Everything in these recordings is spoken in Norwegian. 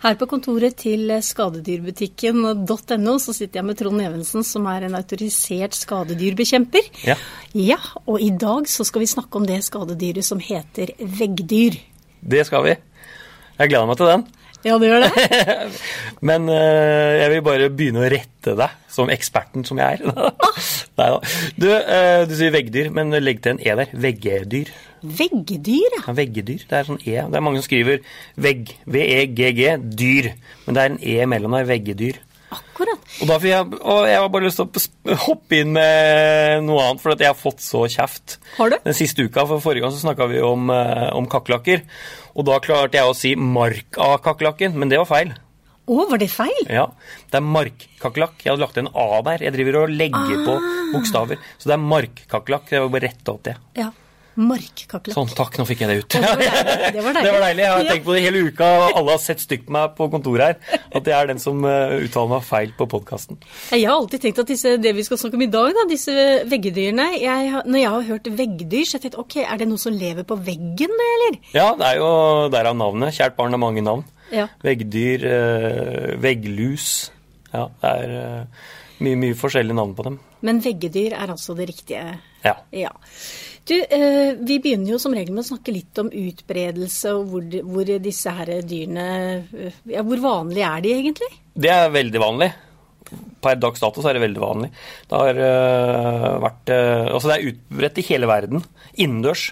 Her på kontoret til skadedyrbutikken.no så sitter jeg med Trond Evensen, som er en autorisert skadedyrbekjemper. Ja. ja. Og i dag så skal vi snakke om det skadedyret som heter veggdyr. Det skal vi. Jeg gleder meg til den. Ja, det gjør det. Men uh, jeg vil bare begynne å rette deg, som eksperten som jeg er. Nei da. Du, uh, du sier veggdyr, men legg til en E der. Veggedyr. Veggedyr, ja. Ja, veggedyr. Det er sånn E. Det er mange som skriver vegg. V-e-g-g. Dyr. Men det er en E mellom der. Veggedyr. Akkurat. Og, da jeg, og jeg har bare lyst til å hoppe inn med noe annet, for at jeg har fått så kjeft Har du? den siste uka. For forrige gang så snakka vi om, eh, om kakerlakker. Og da klarte jeg å si mark av kakerlakken, men det var feil. Å, var det feil? Ja, Det er markkakerlakk. Jeg hadde lagt en A der. Jeg driver og legger på bokstaver. Så det er markkakerlakk. Jeg vil bare rette opp det. Ja. Markkakerlakk. Sånn, takk, nå fikk jeg det ut. Det var. Det var deilig. Jeg har tenkt på det hele uka, og alle har sett stygt på meg på kontoret her. At jeg er den som eh, uttaler meg feil på podkasten. Jeg har alltid tenkt at disse, det vi skal snakke om i dag, da, disse veggdyrene jeg, Når jeg har hørt veggdyr, så har jeg tenkt ok, er det noe som lever på veggen, eller? Ja, det er jo derav navnet. Kjært barn har mange navn. Ja. Veggdyr, eh, vegglus. Ja, det er eh, mye, mye forskjellige navn på dem. Men veggdyr er altså det riktige. Ja. Ja. Du, eh, vi begynner jo som regel med å snakke litt om utbredelse og hvor, hvor disse her dyrene eh, Ja, hvor vanlige er de egentlig? Det er veldig vanlig. Per dags dato så er det veldig vanlig. Det har eh, vært eh, Altså det er utbredt i hele verden. Innendørs.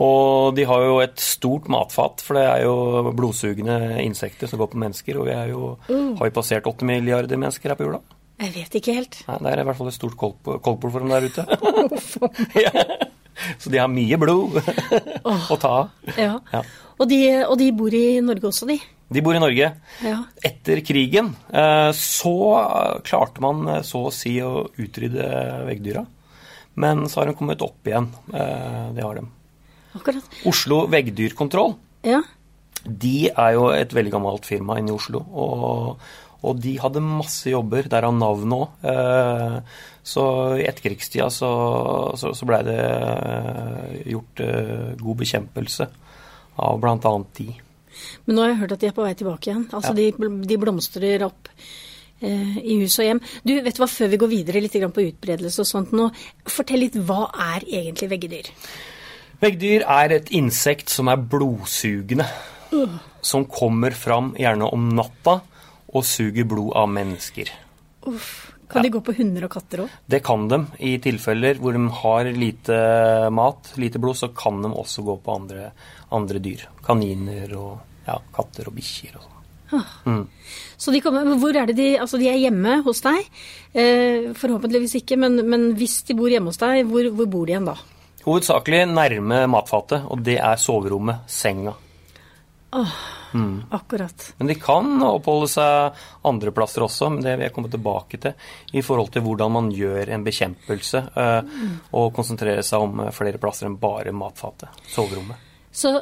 Og de har jo et stort matfat, for det er jo blodsugende insekter som går på mennesker. Og vi er jo, har jo passert åtte milliarder mennesker her på jorda. Jeg vet ikke helt. Nei, det er i hvert fall et stort koldtbord for dem der ute. Så de har mye blod å ta av. Ja. Ja. Og, de, og de bor i Norge også, de. De bor i Norge. Ja. Etter krigen eh, så klarte man eh, så å si å utrydde veggdyra. Men så har de kommet opp igjen. Eh, Det har de. Akkurat. Oslo veggdyrkontroll Ja. de er jo et veldig gammelt firma inne i Oslo. Og, og de hadde masse jobber, derav navnet òg. Eh, så i etterkrigstida så, så, så blei det eh, gjort eh, god bekjempelse av bl.a. de. Men nå har jeg hørt at de er på vei tilbake igjen. Altså de, de blomstrer opp eh, i hus og hjem. Du, vet du hva, Før vi går videre litt på utbredelse og sånt nå, fortell litt hva er egentlig veggedyr? Veggdyr er et insekt som er blodsugende. Som kommer fram gjerne om natta og suger blod av mennesker. Uff. Kan de gå på hunder og katter òg? Det kan de. I tilfeller hvor de har lite mat, lite blod, så kan de også gå på andre, andre dyr. Kaniner og ja, katter og bikkjer og sånn. Så de kommer, hvor er det de Altså, de er hjemme hos deg. Eh, forhåpentligvis ikke, men, men hvis de bor hjemme hos deg, hvor, hvor bor de igjen da? Hovedsakelig nærme matfatet, og det er soverommet, senga. Akkurat. Men de kan oppholde seg andre plasser også, men det vil jeg komme tilbake til i forhold til hvordan man gjør en bekjempelse eh, og konsentrere seg om eh, flere plasser enn bare matfatet, soverommet. Så,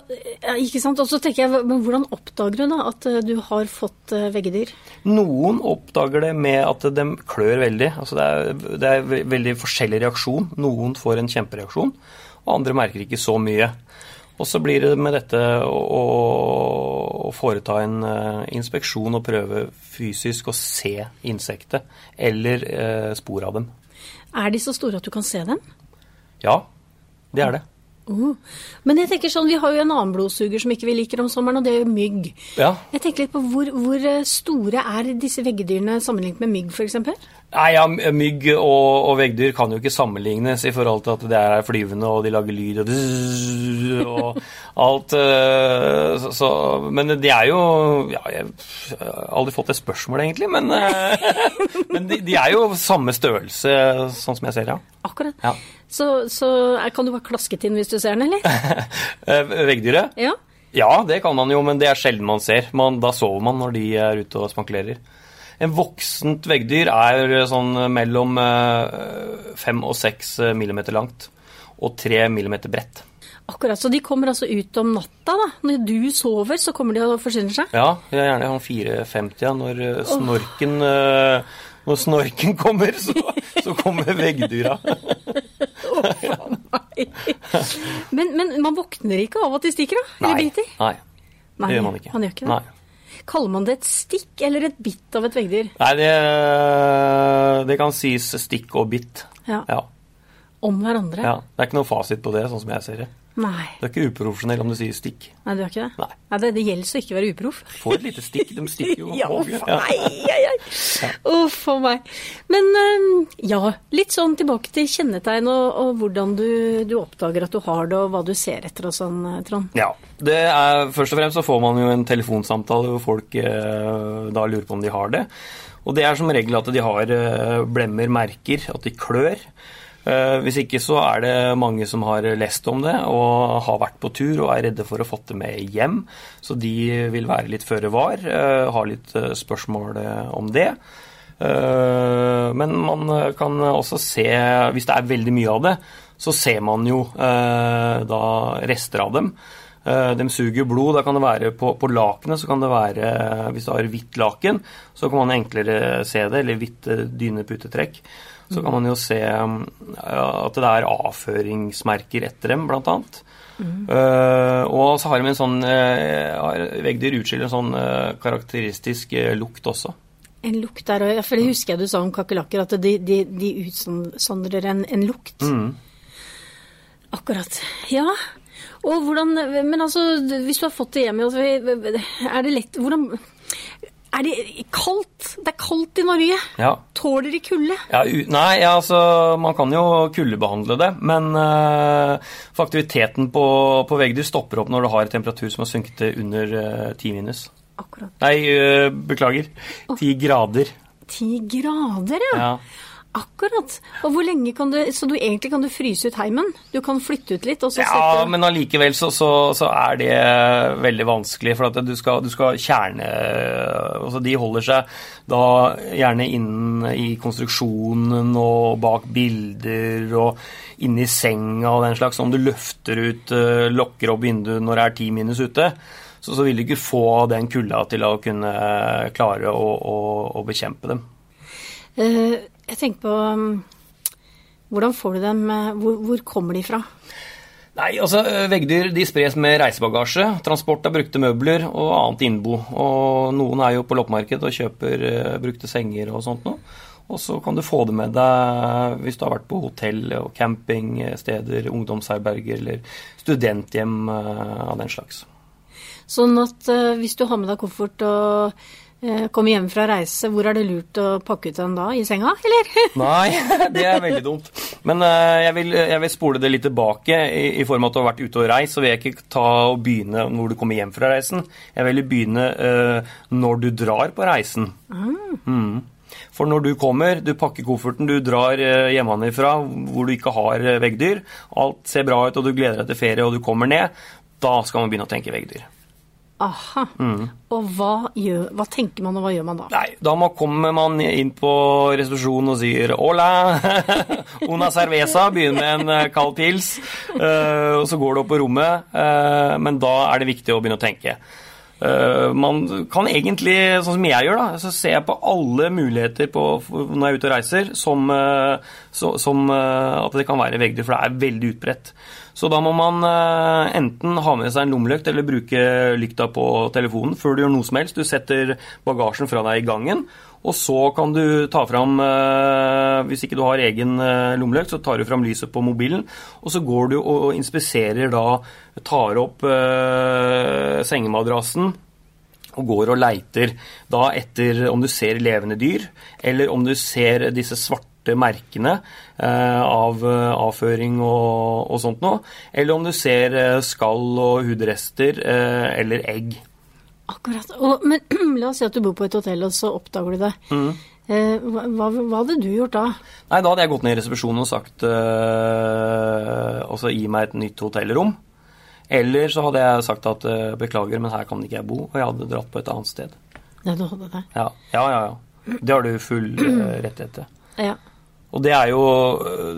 ja, ikke sant? Og så tenker jeg, men hvordan oppdager du da at eh, du har fått eh, veggedyr? Noen oppdager det med at de klør veldig. Altså det, er, det er veldig forskjellig reaksjon. Noen får en kjempereaksjon, og andre merker ikke så mye. Og så blir det med dette å, å- foreta en uh, inspeksjon og prøve fysisk å se insektet, eller uh, spor av dem. Er de så store at du kan se dem? Ja, det er det. Oh. Men jeg tenker sånn, vi har jo en annen blodsuger som ikke vi liker om sommeren, og det er jo mygg. Ja. Jeg tenker litt på hvor, hvor eh, store er disse veggdyrene sammenlignet med mygg, f.eks.? Nei, ja, Mygg og, og veggdyr kan jo ikke sammenlignes i forhold til at det er flyvende og de lager lyd og, og alt. øh, Så, så, men de er jo ja, Jeg har aldri fått det spørsmålet, egentlig. Men, øh, men de, de er jo samme størrelse, sånn som jeg ser, ja. Akkurat. Ja. Så, så kan du bare klasket inn hvis du ser den, eller? Eh, Veggdyret? Ja. Ja, det kan man jo, men det er sjelden man ser. Man, da sover man når de er ute og spankulerer. En voksent veggdyr er sånn mellom eh, fem og seks millimeter langt og tre millimeter bredt. Akkurat. Så de kommer altså ut om natta, da. Når du sover, så kommer de og forsyner seg? Ja, jeg er gjerne sånn 4,50 ja, når eh, snorken eh, Når snorken kommer, så, så kommer veggdyra. Men, men man våkner ikke av at de stikker, da? Eller Nei. biter? Nei. Nei, Det gjør man ikke. Man gjør ikke det. Nei. Kaller man det et stikk eller et bitt av et veggdyr? Nei, det, det kan sies stikk og bitt. Ja. Ja. Om hverandre? ja. Det er ikke noe fasit på det, sånn som jeg ser det. Nei. Du er ikke uprofesjonell om du sier stikk. Nei, du er ikke det? Nei. det, det gjelder så ikke å være uproff. Få et lite stikk. De stikker jo. Ja, uff a meg. Ai, ai. Uff a meg. Men ja, litt sånn tilbake til kjennetegn og, og hvordan du, du oppdager at du har det, og hva du ser etter og sånn, eh, Trond. Ja. Det er, først og fremst så får man jo en telefonsamtale hvor folk eh, da lurer på om de har det. Og det er som regel at de har eh, blemmer, merker, at de klør. Eh, hvis ikke så er det mange som har lest om det og har vært på tur og er redde for å få det med hjem. Så de vil være litt føre var, har litt eh, spørsmål eh, om det. Eh, Men man kan også se, hvis det er veldig mye av det, så ser man jo eh, da rester av dem. Eh, De suger blod. Da kan det være på, på lakenet, så kan det være Hvis du har hvitt laken, så kan man enklere se det, eller hvitt eh, dyneputetrekk. Så kan man jo se mm, at det er avføringsmerker etter dem, blant annet. Uh, og så har de en sånn uh, har- Veggdyr utskiller en sånn uh, karakteristisk eh, lukt også. En lukt der òg. For det husker jeg du sa om kakerlakker, at de, de, de utsondrer en, en lukt. Mm. Akkurat. Ja. Og hvordan Men altså, hvis du har fått det hjem, altså, er det lett Hvordan Er det kaldt? Det er kaldt i Norge. Ja. Tåler de kulde? Ja, nei, ja, altså man kan jo kuldebehandle det, men uh, for aktiviteten på, på veggdyr stopper opp når du har temperatur som har sunket til under ti 10 minus. Akkurat. Nei, eh, beklager. 10 grader. Ti grader, ja. Ja. Akkurat. Og hvor lenge kan du Så du egentlig kan du fryse ut heimen? Du kan flytte ut litt, og så Ja, men allikevel så, så, så er det veldig vanskelig. For at du skal, du skal kjerne altså De holder seg da gjerne inn i konstruksjonen og bak bilder og inni senga og den slags. Om du løfter ut, eh, lokker opp vinduet når det er ti minus ute, så, så vil du ikke få den kulda til å kunne klare å, å, å bekjempe dem. Eh, Jeg tenker på um, Hvordan får du dem eh, Hvor, hvor kommer de fra? Nei, altså Veggdyr de spres med reisebagasje, transport av brukte møbler og annet innbo. Og Noen er jo på loppemarked og kjøper eh, brukte senger og sånt noe. Og så kan du få det med deg hvis du har vært på hotell og campingsteder, ungdomsherberger eller studenthjem eh, av den slags. Sånn at eh, hvis du har med deg koffert og eh, kommer hjem fra reise, hvor er det lurt å pakke ut den da? I senga, eller? Nei, det er veldig dumt. Men eh, jeg, vil, jeg vil spole det litt tilbake. I, I form av at du har vært ute og reist, så vil jeg ikke ta og begynne når du kommer hjem fra reisen. Jeg vil begynne uh, når du drar på reisen. Mm. For når du kommer, du pakker kofferten, du drar hjemmefra hvor du ikke har veggdyr, alt ser bra ut og du gleder deg til ferie og du kommer ned, da skal man begynne å tenke veggdyr. Aha. Mm. Og hva, gjør, hva tenker man, og hva gjør man da? Nei, da kommer man inn på restitusjonen og sier Hola, una cerveza, begynner med en eh, kald pils, Uh, og så går du opp på rommet, uh, men da er det viktig å begynne å tenke. Uh, man kan egentlig, sånn som jeg gjør, da, så ser jeg på alle muligheter på, når jeg er ute og reiser, som, så, som at det kan være veggdyr, for det er veldig utbredt. Så da må man eh, enten ha med seg en lommelykt eller bruke lykta på telefonen før du gjør noe som helst. Du setter bagasjen fra deg i gangen, og så kan du ta fram eh, Hvis ikke du har egen eh, lommelykt, så tar du fram lyset på mobilen, og så går du og inspiserer da Tar opp sengemadrassen og går og leiter da etter om du ser levende dyr, eller om du ser disse svarte merkene eh, av eh, avføring og, og sånt noe, eller om du ser eh, skall og hudrester eh, eller egg. Akkurat. Og, men la oss si at du bor på et hotell, og så oppdager du det. Mm. Eh, hva, hva, hva hadde du gjort da? Nei, da hadde jeg gått ned i resepsjonen og sagt eh, Og så gi meg et nytt hotellrom. Eller så hadde jeg sagt at beklager, men her kan ikke jeg bo, og jeg hadde dratt på et annet sted. Ja, du hadde det. Ja, ja, ja. ja. Det har du full rettighet til. Ja. Og det er jo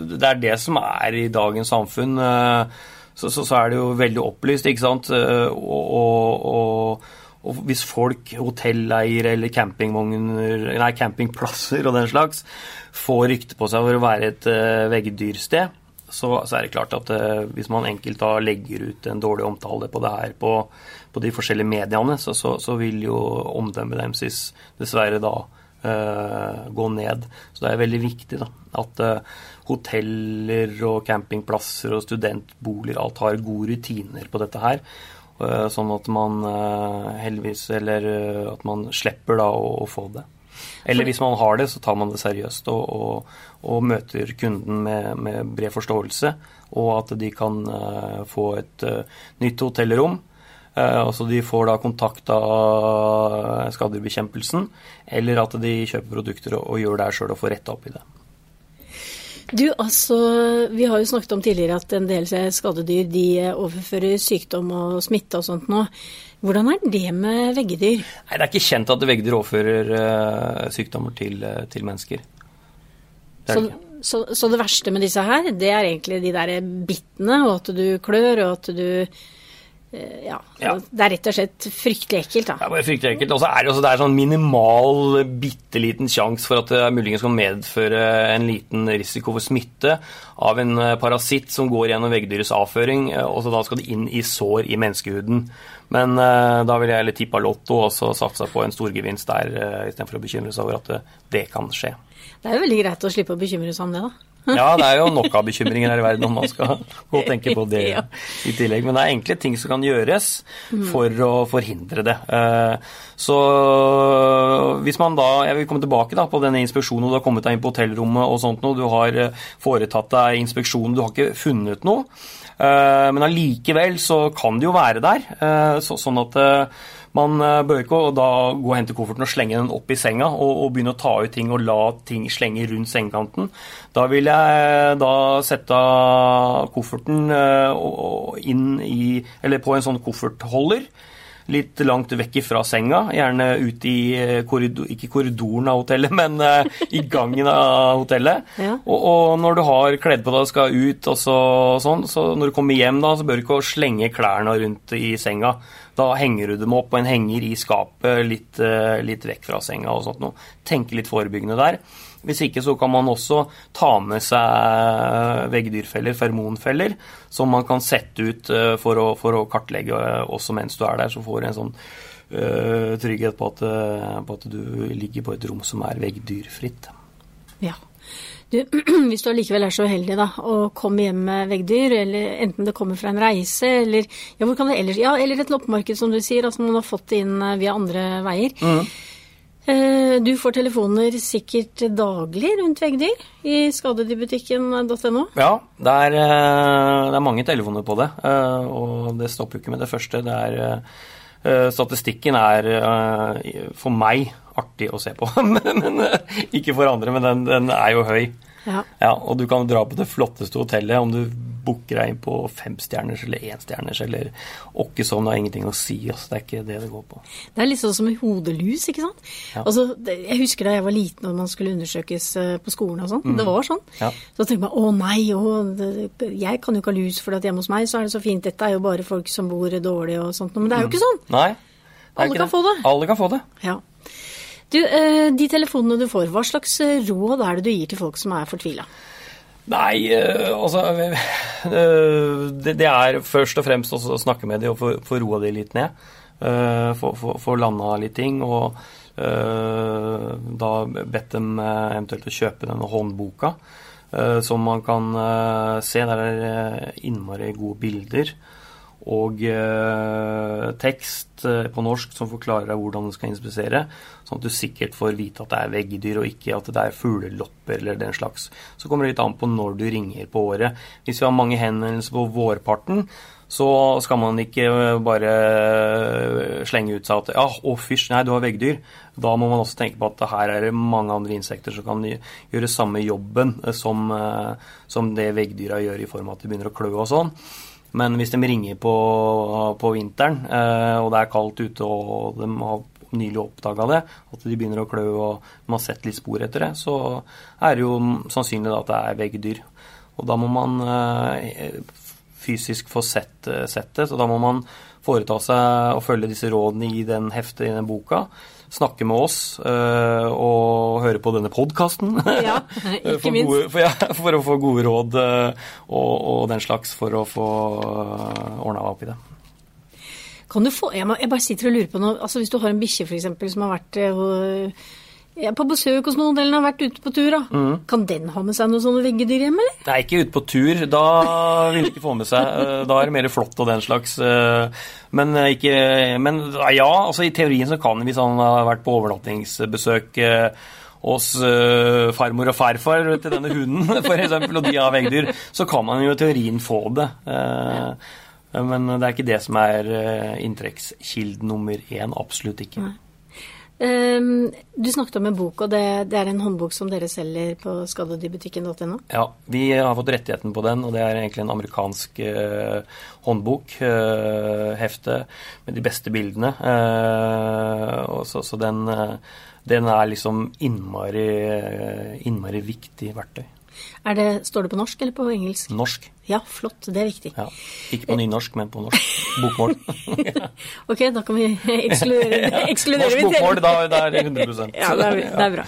det er det som er i dagens samfunn. eh, Så, så, så er det jo veldig opplyst, ikke sant. Eh, Og, og, og, og hvis folk, hotelleiere eller nei, campingplasser og den slags, får rykte på seg for å være et uh, veggdyrsted, så, så, er det klart at hvis man enkelt da legger ut en dårlig omtale på det her på, på de forskjellige mediene, så, vil jo omdømmet deres dessverre da gå ned. Så det er veldig viktig da, at uh, hoteller og campingplasser og studentboliger alt har gode rutiner på dette her. Sånn at man heldigvis Eller at man slipper da å, å få det. Eller hvis man har det, så tar man det seriøst og, og, og møter kunden med, med, bred forståelse, og at de kan få et nytt hotellrom. Uh, altså De får da kontakt av skadedyrbekjempelsen, eller at de kjøper produkter og, gjør det sjøl og får retta opp i det. Du, altså, Vi har jo snakket om tidligere at en del skadedyr de overfører sykdom og smitte og sånt nå. Hvordan er det med veggedyr? Nei, Det er ikke kjent at veggedyr overfører sykdommer til, til mennesker. Det så, så, så, det verste med disse her, det er egentlig de der bittene, og at du klør, og at du Eh, ja, ja, Det er rett og slett fryktelig ekkelt. da. Ja, bare fryktelig ekkelt. Og så er det, også, det er sånn minimal, bitte liten sjanse for at det muligens kan medføre en liten risiko for smitte av en eh, parasitt som går gjennom veggdyrets avføring, eh, og så da skal det inn i sår i menneskehuden. Men uh, da vil jeg heller tippa lotto og så satsa på en storgevinst der, uh, istedenfor å bekymre seg over at det, det kan skje. Det er jo veldig greit å slippe å bekymre seg om det, da. Ja, det er jo nok av bekymringer her i verden om man skal gå og tenke på det i tillegg. Men det er enkle ting som kan gjøres for å forhindre det. Eh, så hvis man da Jeg vil komme tilbake da på denne inspeksjonen, og du har kommet deg inn på hotellrommet og sånt noe, du har eh, foretatt deg inspeksjon, du har ikke funnet noe. Eh, men allikevel så kan det jo være der. Sånn at man eh, bør ikke da gå og hente kofferten og slenge den opp i senga og, og begynne å ta ut ting og la ting slenge rundt sengekanten. Da vil jeg da sette kofferten eh, inn i, eller på en sånn koffertholder litt langt vekk fra senga, gjerne ut i korridor, ikke korridoren av hotellet, men i gangen av hotellet. Ja. Og, og, når du har kledd på deg og skal ut, og så, sånn, så når du kommer hjem, da, så bør du ikke slenge klærne rundt i senga. Da henger du dem opp på en henger i skapet litt, eh, litt vekk fra senga og sånt noe. Tenke litt forebyggende der. Hvis ikke så kan man også ta med seg veggdyrfeller, fermonfeller, som man kan sette ut eh, for å, for å kartlegge eh, også mens du er der. Så får du en sånn uh, trygghet på at, på at, du ligger på et rom som er veggdyrfritt. Ja. Du, hvis du allikevel er så uheldig da, og kommer hjem med veggdyr, eller enten det kommer fra en reise, eller, ja, hvor kan det ellers, ja, eller et loppemarked, som du sier, altså man har fått det inn via andre veier. Mm. Eh, du får telefoner sikkert daglig rundt veggdyr i skadedyrbutikken.no? Ja, det er, eh, det er, mange telefoner på det. Og det stopper jo ikke med det første. Det er, statistikken er for meg artig å se på. men, ikke for andre, men den, den er jo høy. Ja. ja. Og du kan dra på det flotteste hotellet om du booker deg inn på femstjerners eller enstjerners eller åkke sånn, det har ingenting å si. Altså, det er ikke det det går på. Det er litt sånn som med hodelus, ikke sant. Ja. Altså, jeg husker da jeg var liten og man skulle undersøkes eh, på skolen og sånn. Mm. Det var sånn. Ja. Så tenkte man å nei, å, jeg kan jo ikke ha lus for at hjemme hos meg så er det så fint. Dette er jo bare folk som bor dårlig og sånt. Men det er jo mm. ikke sånn. Nei. Alle kan det. få det. Alle kan få det. Ja. Du, eh, De telefonene du får, hva slags eh, råd er det du gir til folk som er fortvila? Nei, eh, altså Det er først og fremst å snakke med dem og få roa dem litt ned. Få landa litt ting. Og da bedt dem eventuelt å kjøpe denne håndboka. Som man kan se. Der er innmari gode bilder og eh, tekst eh, på norsk som forklarer deg hvordan du skal inspisere, sånn at du sikkert får vite at det er veggdyr og ikke at det er fuglelopper eller den slags. Så kommer det litt an på når du ringer på året. Hvis vi har mange henvendelser på vårparten, så skal man ikke bare slenge ut seg at ja, å fysj, nei, du har veggdyr. Da må man også tenke på at her er det mange andre insekter som kan gjøre samme jobben som, eh, som det veggdyra gjør i form av at de begynner å klø og sånn. Men hvis de ringer på, på vinteren, eh, og det er kaldt ute og de har nylig oppdaga det, at de begynner å klø og de har sett litt spor etter det, så er det jo sannsynlig at det er veggdyr. Og da må man eh, fysisk få sett, sett, det, så da må man foreta seg og følge disse rådene i den heftet i den boka snakke med oss uh, og høre på denne podkasten. Ja, for, for, ja, for, å få gode råd uh, og, og, den slags for å få uh, ordna opp i det. Kan du få, jeg, bare sitter og lurer på noe. altså Hvis du har en bikkje som har vært uh, er på besøk hos noen, eller har vært ute på tur, da. Mm. Kan den ha med seg noen sånne veggedyr hjem, eller? Nei, ikke ute på tur. Da vil den ikke få med seg. Eh, da er det mer flott og den slags. Eh, men, eh, ikke, men ja, altså i teorien så kan hvis han har vært på overnattingsbesøk hos farmor og farfar til denne hunden, f.eks., og de har veggdyr, så kan man jo i teorien få det. Men det er ikke det som er inntrekkskilden nummer én. Absolutt ikke. Nei. Ehm, du snakket om en bok, og det, det er en håndbok som dere selger på skadedyrbutikken.no? Ja, vi har fått rettigheten på den, og det er egentlig en amerikansk uh, håndbok, uh, hefte, med de beste bildene. Uh, så, så den, den, er liksom innmari, innmari viktig verktøy. Det, står det på norsk eller på engelsk? Norsk. Ja, flott. Det er viktig. Ja, ikke på nynorsk, men på norsk. Bokmål. ok, da kan vi ekskludere, ekskludere Norsk bokmål, da, da er det 100% Ja, det er, det er bra.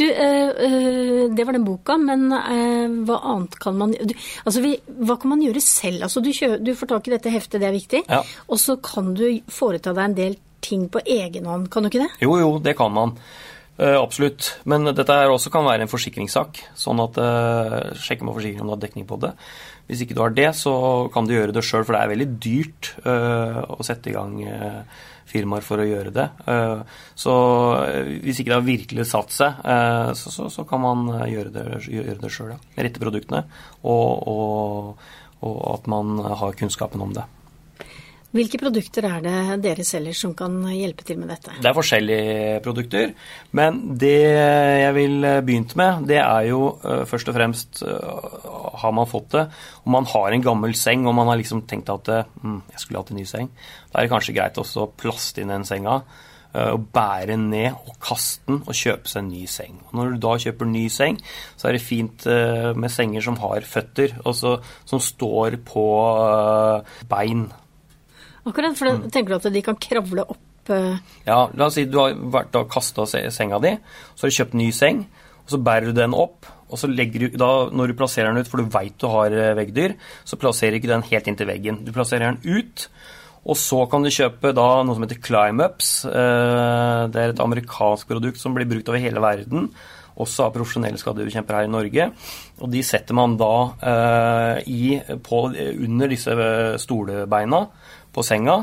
Du, øh, det var den boka, men øh, hva annet kan man du, Altså, vi, hva kan man gjøre selv? Altså, du, kjø, du får tak i dette heftet, det er viktig. Ja. Og så kan du foreta deg en del ting på egen hånd, kan du ikke det? Jo, jo, det kan man. Uh, absolutt. Men dette her også kan være en forsikringssak. Sånn at uh, sjekke med forsikringen om du har dekning på det. Hvis ikke du har det, så kan du gjøre det sjøl, for det er veldig dyrt uh, å sette i gang firmaer for å gjøre det. så hvis ikke det har virkelig satt seg, så, så, så, kan man gjøre det, gjøre det sjøl. Ja. Rette produktene, og, og, og at man har kunnskapen om det. Hvilke produkter er det dere selger som kan hjelpe til med dette? Det er forskjellige produkter. Men det jeg vil begynt med, det er jo uh, først og fremst uh, Har man fått det, og man har en gammel seng og man har liksom tenkt at mm, jeg skulle hatt en ny seng, da er det kanskje greit også å plaste inn den senga. Og bære ned og kaste den og kjøpe seg en ny seng. Og når du da kjøper ny seng, så er det fint med senger som har føtter, og som står på bein. Akkurat, for mm. tenker du at de kan kravle opp uh... Ja, la oss si du har vært og kasta senga di, så har du kjøpt ny seng, og så bærer du den opp. Og så legger du, da, Når du plasserer den ut, for du veit du har eh, veggdyr, så plasserer du ikke den helt inntil veggen. Du plasserer den ut, og så kan du kjøpe da noe som heter Climeups. Eh, det er et amerikansk produkt som blir brukt over hele verden, også av profesjonelle skadedyrkjempere her i Norge. Og de setter man da i, på, under disse stolbeina på senga.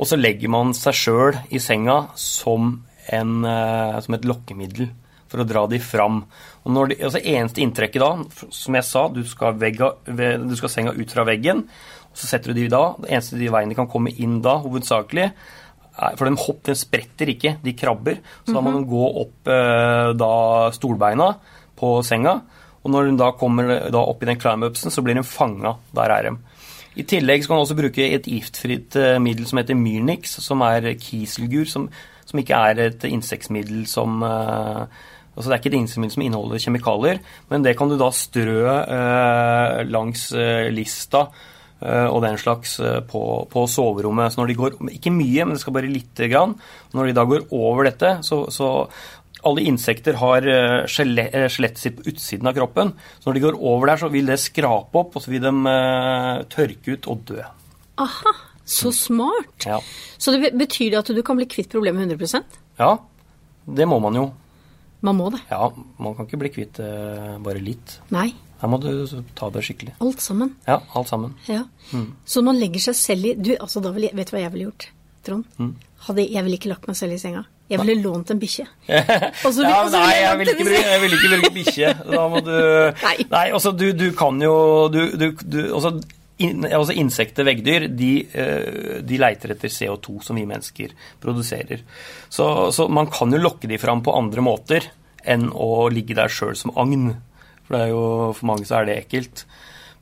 Og så legger man seg sjøl i senga som, en, eh, som, et lokkemiddel for å dra de fram. Og de, altså Eneste inntrekket da, som jeg sa, du skal, vegga, du skal senga ut fra veggen. og Så setter du de da. Det eneste de veien de kan komme inn da, hovedsakelig, for de, hopp, de spretter ikke, de krabber. Så da må mhm. de gå opp eh, da stolbeina på senga. Og når de da kommer da opp i den climb-upsen, så blir de fanga. Der er de. I tillegg skal man også bruke et giftfritt eh, middel som heter Myrnix, som er kiselgur, som, som ikke er et insektmiddel som uh, Altså Det er ikke et insektmiddel som inneholder kjemikalier, men det kan du da strø uh, langs lista og den slags på, på, soverommet. Så når de går, Ikke mye, men det skal bare lite grann. Når de da går over dette, så, så alle insekter har eh, eh, skjelettet sitt på utsiden av kroppen. Så når de går over der, så vil det skrape opp, og så vil de uh, tørke ut og dø. Aha, så smart. Ja. Så det betyr det at du kan bli kvitt problemet 100% Ja, det må man jo. Man må det? Ja, man kan ikke bli kvitt bare litt. Nei. Her må du ta det skikkelig. Alt sammen? Ja, alt sammen. Ja. Mm. Så man legger seg selv i du, altså da vil Vet du hva jeg ville gjort, Trond? Mm. Hadde, jeg ville ikke lagt meg selv i senga. Jeg ville lånt en bikkje. ja, nei, jeg vil ikke, jeg vil ikke bruke bikkje. Da må du Nei, nei altså, du, du, kan jo du, du, du altså, in, altså, Insekter, veggdyr, de, eh, de, leiter etter CO2 som vi mennesker produserer. Så, så, man kan jo lokke de fram på andre måter enn å ligge der sjøl som agn. For, det er jo, for mange så er det ekkelt.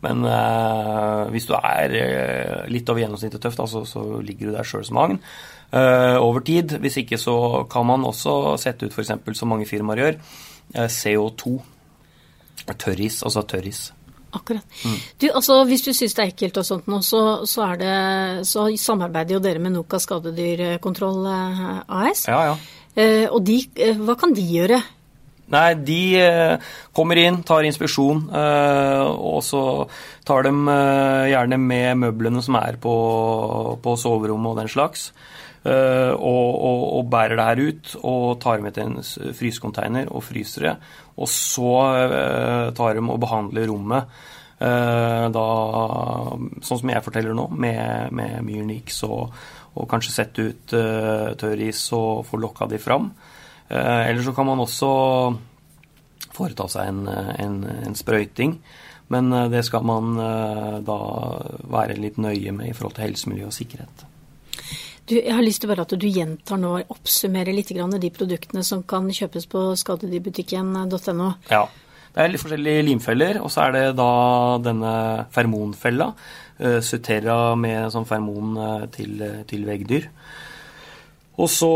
Men eh, hvis du er eh, litt over gjennomsnittet tøff, da, så, så ligger du der sjøl som agn. Eh, over tid. Hvis ikke så kan man også sette ut f.eks., som mange firmaer gjør, eh, CO2. Tørris, altså tørris. Akkurat. Mm. Du, altså, hvis du syns det er ekkelt og sånt nå, så, så, det, så samarbeider jo dere med Noka skadedyrkontroll eh, AS. Ja, ja. Eh, og de, hva kan de gjøre? Nei, de eh, kommer inn, tar inspeksjon, eh, og så tar de eh, gjerne med møblene som er på, på soverommet og den slags. Og, og, og, bærer det her ut og tar med til en frysecontainer og fryser det. Og så tar de og behandler rommet da, sånn som jeg forteller nå, med, med Myrnix og, og kanskje sette ut tørris og få lokka de fram. Eh, eller så kan man også foreta seg en, en, en sprøyting. Men eh, det skal man eh, da være litt nøye med i forhold til helse, miljø og sikkerhet. Du, jeg har lyst til bare at du gjentar nå, oppsummerer litt de produktene som kan kjøpes på skadedyrbutikken.no. Ja. Det er litt forskjellige limfeller, og så er det da denne fermonfella. Suterra med sånn fermon til, til veggdyr. Og så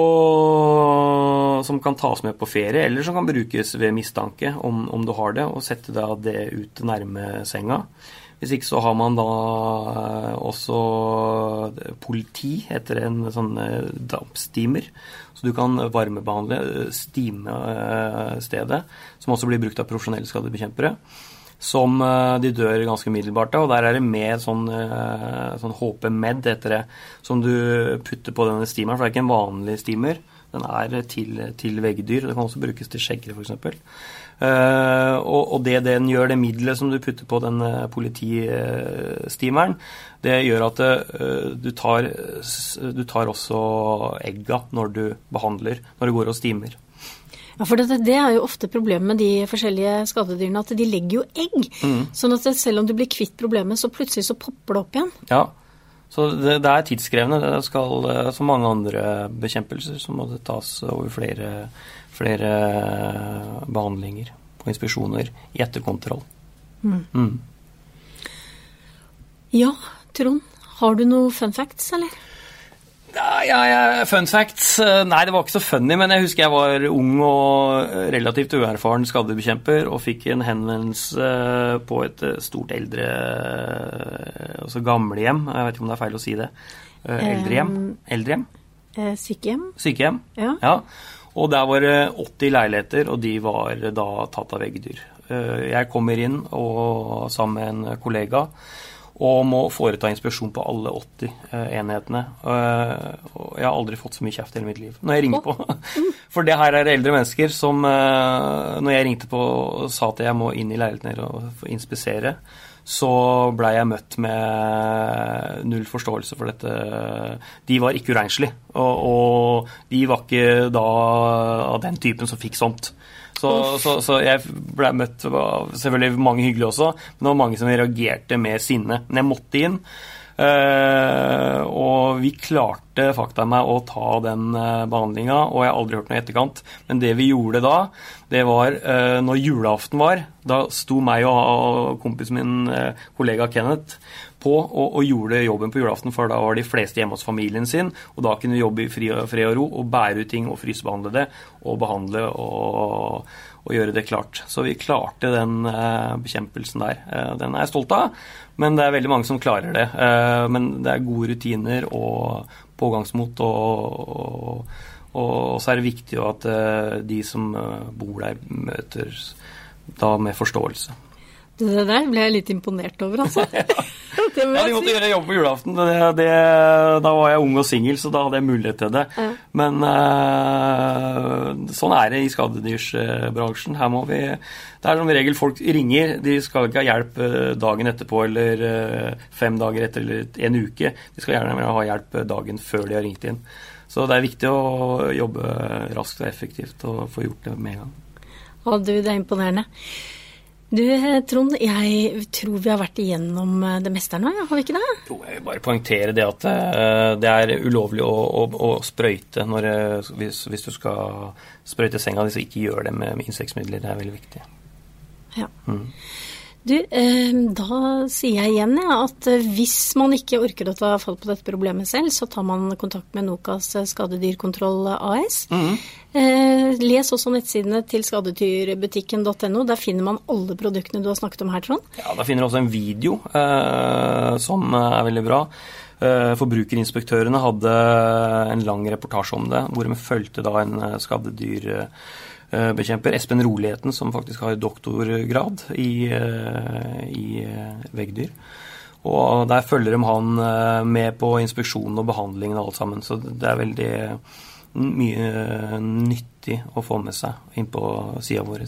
Som kan tas med på ferie, eller som kan brukes ved mistanke, om, om du har det, og sette det ut nærme senga. Hvis ikke så har man da eh, også politi etter en sånn dampstimer. dampsteamer. Så du kan varmebehandle stime stedet, som også blir brukt av profesjonelle skadebekjempere som eh, de dør ganske umiddelbart av. Og der er det med sånn, eh, sånn HP Med, heter det, som du putter på denne steameren. For det er ikke en vanlig steamer. Den er til, til veggdyr. Det kan også brukes til skjeggere, f.eks. Uh, og, og det den gjør, det middelet som du putter på den politistimeren, det gjør at uh, du, tar, du tar også egga når du behandler, når du går og stimer. Ja, for det, det, er jo ofte problemet med de forskjellige skadedyrene, at de legger jo egg. Mm. Sånn at selv om du blir kvitt problemet, så plutselig så popper det opp igjen. Ja, så det, det er tidskrevende. Det skal, eh, som mange andre bekjempelser, så må det tas over flere, flere behandlinger og inspeksjoner i etterkontroll. Mm. Mm. Ja, Trond. Har du noe fun facts, eller? Ja, ja, Fun facts. Eh, nei, det var ikke så funny, men jeg husker jeg var ung og relativt uerfaren skadebekjemper og fikk en henvendelse på et eh, stort eldre Altså gamlehjem. Jeg vet ikke om det er feil å si det. Eh, eldrehjem? Eldrehjem? Sykehjem. Sykehjem, ja. ja. Og der var det 80 leiligheter, og de var da tatt av veggdyr. Jeg kommer inn og, sammen med en kollega og må foreta inspeksjon på alle 80 eh, enhetene. Eh, og jeg har aldri fått så mye kjeft i hele mitt liv når jeg ringer på. For det her er eldre mennesker som eh, Når jeg ringte på og sa at jeg må inn i leiligheten her og inspisere, så blei jeg møtt med null forståelse for dette. De var ikke uregnslige, og, og de var ikke da av den typen som fikk sånt. Så, så, så jeg ble møtt av selvfølgelig mange hyggelige også, men det var mange som reagerte med sinne. Men jeg måtte inn. Uh, og vi klarte fakta meg å ta den eh, behandlinga, og jeg har aldri hørt noe i etterkant. Men det vi gjorde da, det var uh, når julaften var, da sto meg og, kompisen min, kollega Kenneth, på og, og, gjorde jobben på julaften, for da var de fleste hjemme hos familien sin. Og da kunne vi jobbe i fred og ro og bære ut ting og frysebehandle det og behandle og, og, gjøre det klart. Så vi klarte den eh, bekjempelsen der. Eh, den er jeg stolt av, men det er veldig mange som klarer det. Eh, men det er gode rutiner og pågangsmot, og, og så er det viktig at de som bor der, møter da med forståelse. Det der ble jeg litt imponert over, altså. det ja, de måtte gjøre jobb på julaften. Det, det, da var jeg ung og singel, så da hadde jeg mulighet til det. Ja. Men uh, sånn er det i skadedyrsbransjen. Her må vi Det er som regel folk ringer. De skal ikke ha hjelp eh, dagen etterpå eller uh, fem dager etter eller en uke. De skal gjerne ha hjelp dagen før de har ringt inn. Så det er viktig å jobbe raskt og effektivt og få gjort det med en gang. Ja, du, det er imponerende. Du Trond, jeg tror vi har vært igjennom eh, det meste her nå, har vi ikke det? Jo, jeg vil bare poengtere det at uh, det er ulovlig å, å, å sprøyte når, eh, hvis, hvis, du skal sprøyte senga di, så ikke gjør det med, med insektmidler. Det er veldig viktig. Ja. Mm. Du, eh, da sier jeg igjen ja, at eh, hvis man ikke orker å ta fatt på dette problemet selv, så tar man kontakt med Nokas skadedyrkontroll AS. Mm. Eh, les også nettsidene til skadedyrbutikken.no. Der finner man alle produktene du har snakket om her, Trond. Ja, der finner du også en video eh, som er veldig bra. Eh, forbrukerinspektørene hadde en lang reportasje om det, hvor de fulgte da en eh, skadedyrbekjemper, Espen Roligheten, som faktisk har doktorgrad i, i veggdyr. Og der følger de han med på inspeksjonen og behandlingen og alt sammen. Så det er veldig mye nyttig å få med seg inn på sida vår.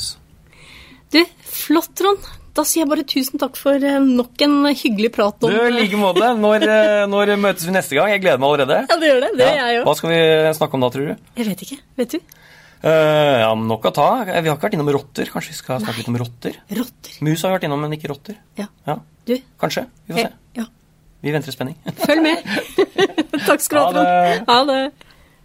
Du, flott, Trond. Da sier jeg bare tusen takk for eh, nok en hyggelig prat om Du, I like måte. Når, eh, når, møtes vi neste gang? Jeg gleder meg allerede. Ja, det gjør det. Det ja. jeg jo. Hva skal vi snakke om da, tror du? Jeg vet ikke. Vet du? Uh, ja, Nok å ta. Vi har ikke vært innom rotter. Kanskje vi skal snakke Nei. litt om rotter? Rotter. Mus har vi vært innom, men ikke rotter. Ja. ja. Du? Kanskje. Vi får se. Ja. Vi venter i spenning. Følg med. takk skal du ha, Trond. Ha det.